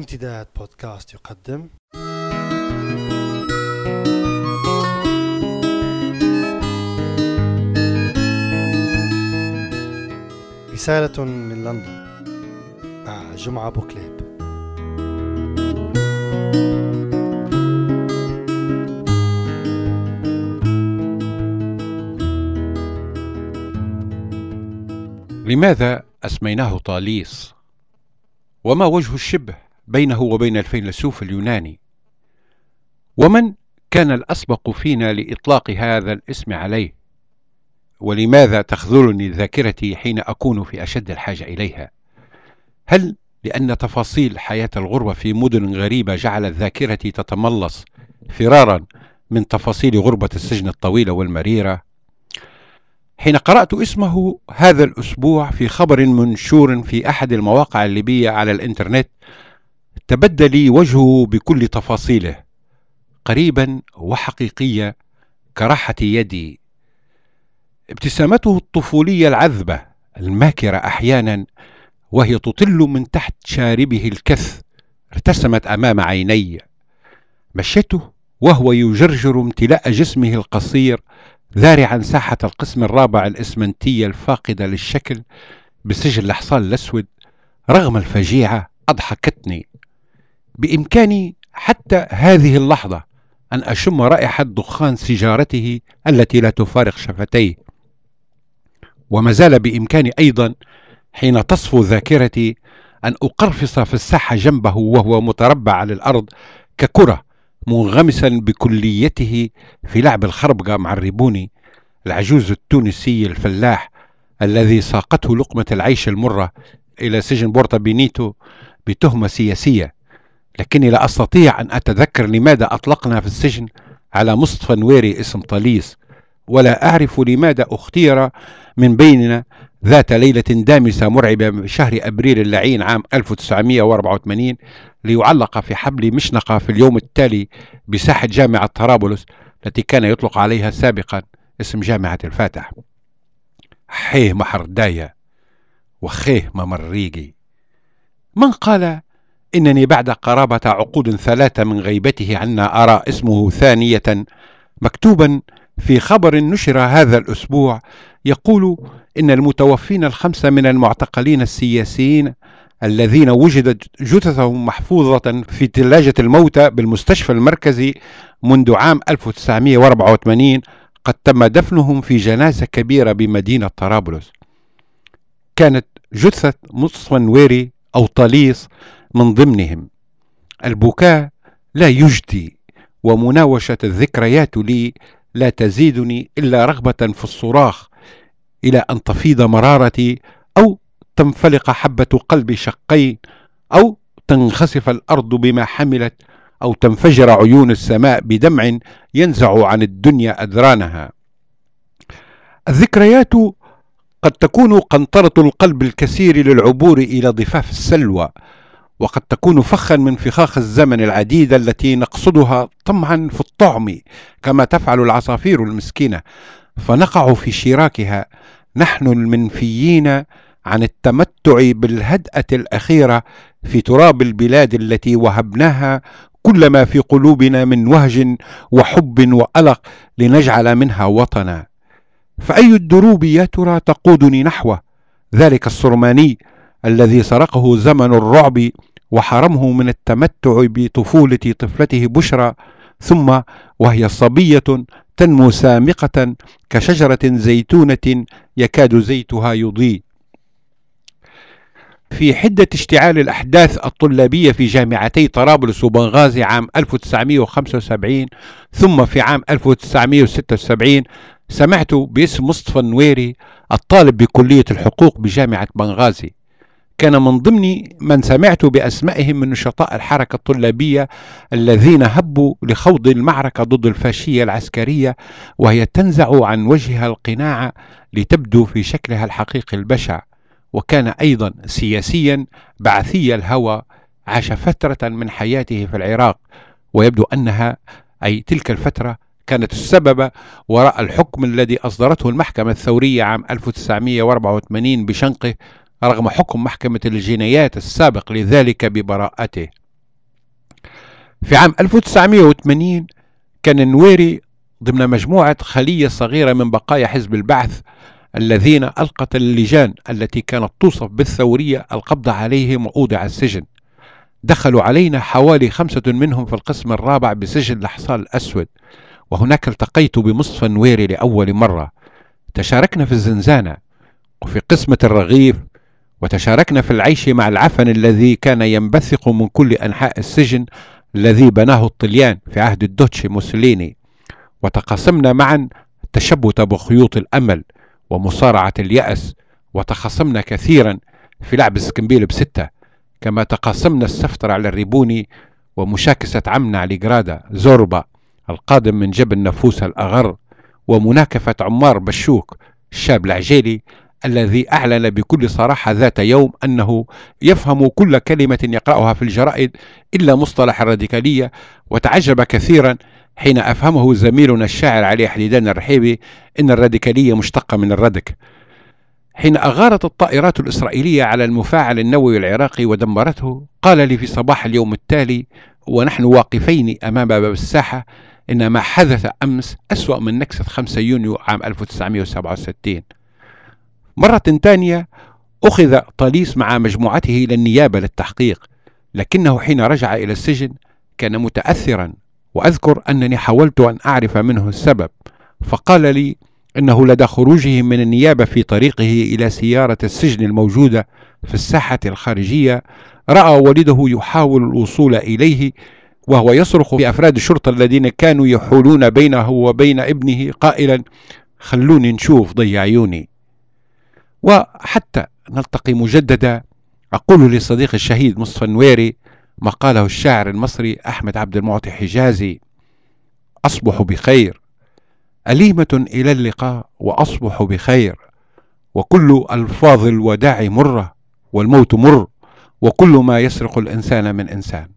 امتداد بودكاست يقدم. رسالة من لندن. مع جمعة بوكليب لماذا أسميناه طاليس؟ وما وجه الشبه؟ بينه وبين الفيلسوف اليوناني؟ ومن كان الأسبق فينا لإطلاق هذا الاسم عليه؟ ولماذا تخذلني ذاكرتي حين أكون في أشد الحاجة إليها؟ هل لأن تفاصيل حياة الغربة في مدن غريبة جعلت ذاكرتي تتملص فرارا من تفاصيل غربة السجن الطويلة والمريرة؟ حين قرأت اسمه هذا الأسبوع في خبر منشور في أحد المواقع الليبية على الإنترنت تبدى لي وجهه بكل تفاصيله قريبا وحقيقية كراحة يدي. ابتسامته الطفولية العذبة الماكرة أحيانا وهي تطل من تحت شاربه الكث ارتسمت أمام عيني. مشيته وهو يجرجر امتلاء جسمه القصير ذارعا ساحة القسم الرابع الإسمنتية الفاقدة للشكل بسجل الحصان الأسود رغم الفجيعة أضحكتني. بإمكاني حتى هذه اللحظة أن أشم رائحة دخان سيجارته التي لا تفارق شفتيه. وما زال بإمكاني أيضا حين تصفو ذاكرتي أن أقرفص في الساحة جنبه وهو متربع على الأرض ككرة منغمسا بكليته في لعب الخربقة مع الريبوني العجوز التونسي الفلاح الذي ساقته لقمة العيش المرة إلى سجن بورتا بينيتو بتهمة سياسية. لكني لا أستطيع أن أتذكر لماذا أطلقنا في السجن على مصطفى نويري اسم طليس ولا أعرف لماذا أختير من بيننا ذات ليلة دامسة مرعبة بشهر أبريل اللعين عام 1984 ليعلق في حبل مشنقة في اليوم التالي بساحة جامعة طرابلس التي كان يطلق عليها سابقا اسم جامعة الفاتح. حيه محرداية وخيه ممريقي من قال إنني بعد قرابة عقود ثلاثة من غيبته عنا أرى اسمه ثانية مكتوبا في خبر نشر هذا الأسبوع يقول إن المتوفين الخمسة من المعتقلين السياسيين الذين وجدت جثثهم محفوظة في ثلاجة الموتى بالمستشفى المركزي منذ عام 1984 قد تم دفنهم في جنازة كبيرة بمدينة طرابلس. كانت جثة مصطفى نويري أو طليس من ضمنهم. البكاء لا يجدي ومناوشة الذكريات لي لا تزيدني إلا رغبة في الصراخ إلى أن تفيض مرارتي أو تنفلق حبة قلبي شقين أو تنخسف الأرض بما حملت أو تنفجر عيون السماء بدمع ينزع عن الدنيا أذرانها. الذكريات قد تكون قنطرة القلب الكثير للعبور إلى ضفاف السلوى وقد تكون فخا من فخاخ الزمن العديدة التي نقصدها طمعا في الطعم كما تفعل العصافير المسكينة. فنقع في شراكها. نحن المنفيين عن التمتع بالهدأة الأخيرة في تراب البلاد التي وهبناها كل ما في قلوبنا من وهج وحب وألق لنجعل منها وطنا. فأي الدروب يا ترى تقودني نحوه؟ ذلك الصرماني الذي سرقه زمن الرعب وحرمه من التمتع بطفولة طفلته بشرى ثم وهي صبية تنمو سامقة كشجرة زيتونة يكاد زيتها يضيء. في حدة اشتعال الأحداث الطلابية في جامعتي طرابلس وبنغازي عام 1975 ثم في عام 1976 سمعت باسم مصطفى النويري الطالب بكلية الحقوق بجامعة بنغازي. كان من ضمن من سمعت بأسمائهم من نشطاء الحركة الطلابية الذين هبوا لخوض المعركة ضد الفاشية العسكرية وهي تنزع عن وجهها القناع لتبدو في شكلها الحقيقي البشع. وكان أيضا سياسيا بعثي الهوى عاش فترة من حياته في العراق. ويبدو أنها أي تلك الفترة كانت السبب وراء الحكم الذي أصدرته المحكمة الثورية عام 1984 بشنقه رغم حكم محكمة الجنايات السابق لذلك ببراءته. في عام 1980 كان النويري ضمن مجموعة خلية صغيرة من بقايا حزب البعث الذين ألقت اللجان التي كانت توصف بالثورية القبض عليهم وأودع السجن. دخلوا علينا حوالي خمسة منهم في القسم الرابع بسجن الحصان الأسود وهناك التقيت بمصطفى النويري لأول مرة. تشاركنا في الزنزانة وفي قسمة الرغيف وتشاركنا في العيش مع العفن الذي كان ينبثق من كل أنحاء السجن الذي بناه الطليان في عهد الدوتشي موسوليني. وتقاسمنا معا التشبت بخيوط الأمل ومصارعة اليأس وتخاصمنا كثيرا في لعب السكنبيل بستة. كما تقاسمنا السفتر على الريبوني ومشاكسة عمنا على جرادا زوربا القادم من جبل نفوس الأغر ومناكفة عمار بشوك الشاب العجيلي الذي أعلن بكل صراحة ذات يوم أنه يفهم كل كلمة يقرأها في الجرائد إلا مصطلح الراديكالية وتعجب كثيرا حين أفهمه زميلنا الشاعر علي حديدان الرحيبي أن الراديكالية مشتقة من الردك حين أغارت الطائرات الإسرائيلية على المفاعل النووي العراقي ودمرته قال لي في صباح اليوم التالي ونحن واقفين أمام باب الساحة إن ما حدث أمس أسوأ من نكسة 5 يونيو عام 1967 مرة ثانية أخذ طليس مع مجموعته إلى النيابة للتحقيق لكنه حين رجع إلى السجن كان متأثرا وأذكر أنني حاولت أن أعرف منه السبب فقال لي أنه لدى خروجه من النيابة في طريقه إلى سيارة السجن الموجودة في الساحة الخارجية رأى والده يحاول الوصول إليه وهو يصرخ بأفراد الشرطة الذين كانوا يحولون بينه وبين ابنه قائلا خلوني نشوف ضي عيوني وحتى نلتقي مجددا. أقول لصديقي الشهيد مصطفى النويري ما قاله الشاعر المصري أحمد عبد المعطي حجازي أصبح بخير أليمة إلى اللقاء وأصبح بخير وكل ألفاظ الوداع مرة والموت مر وكل ما يسرق الإنسان من إنسان.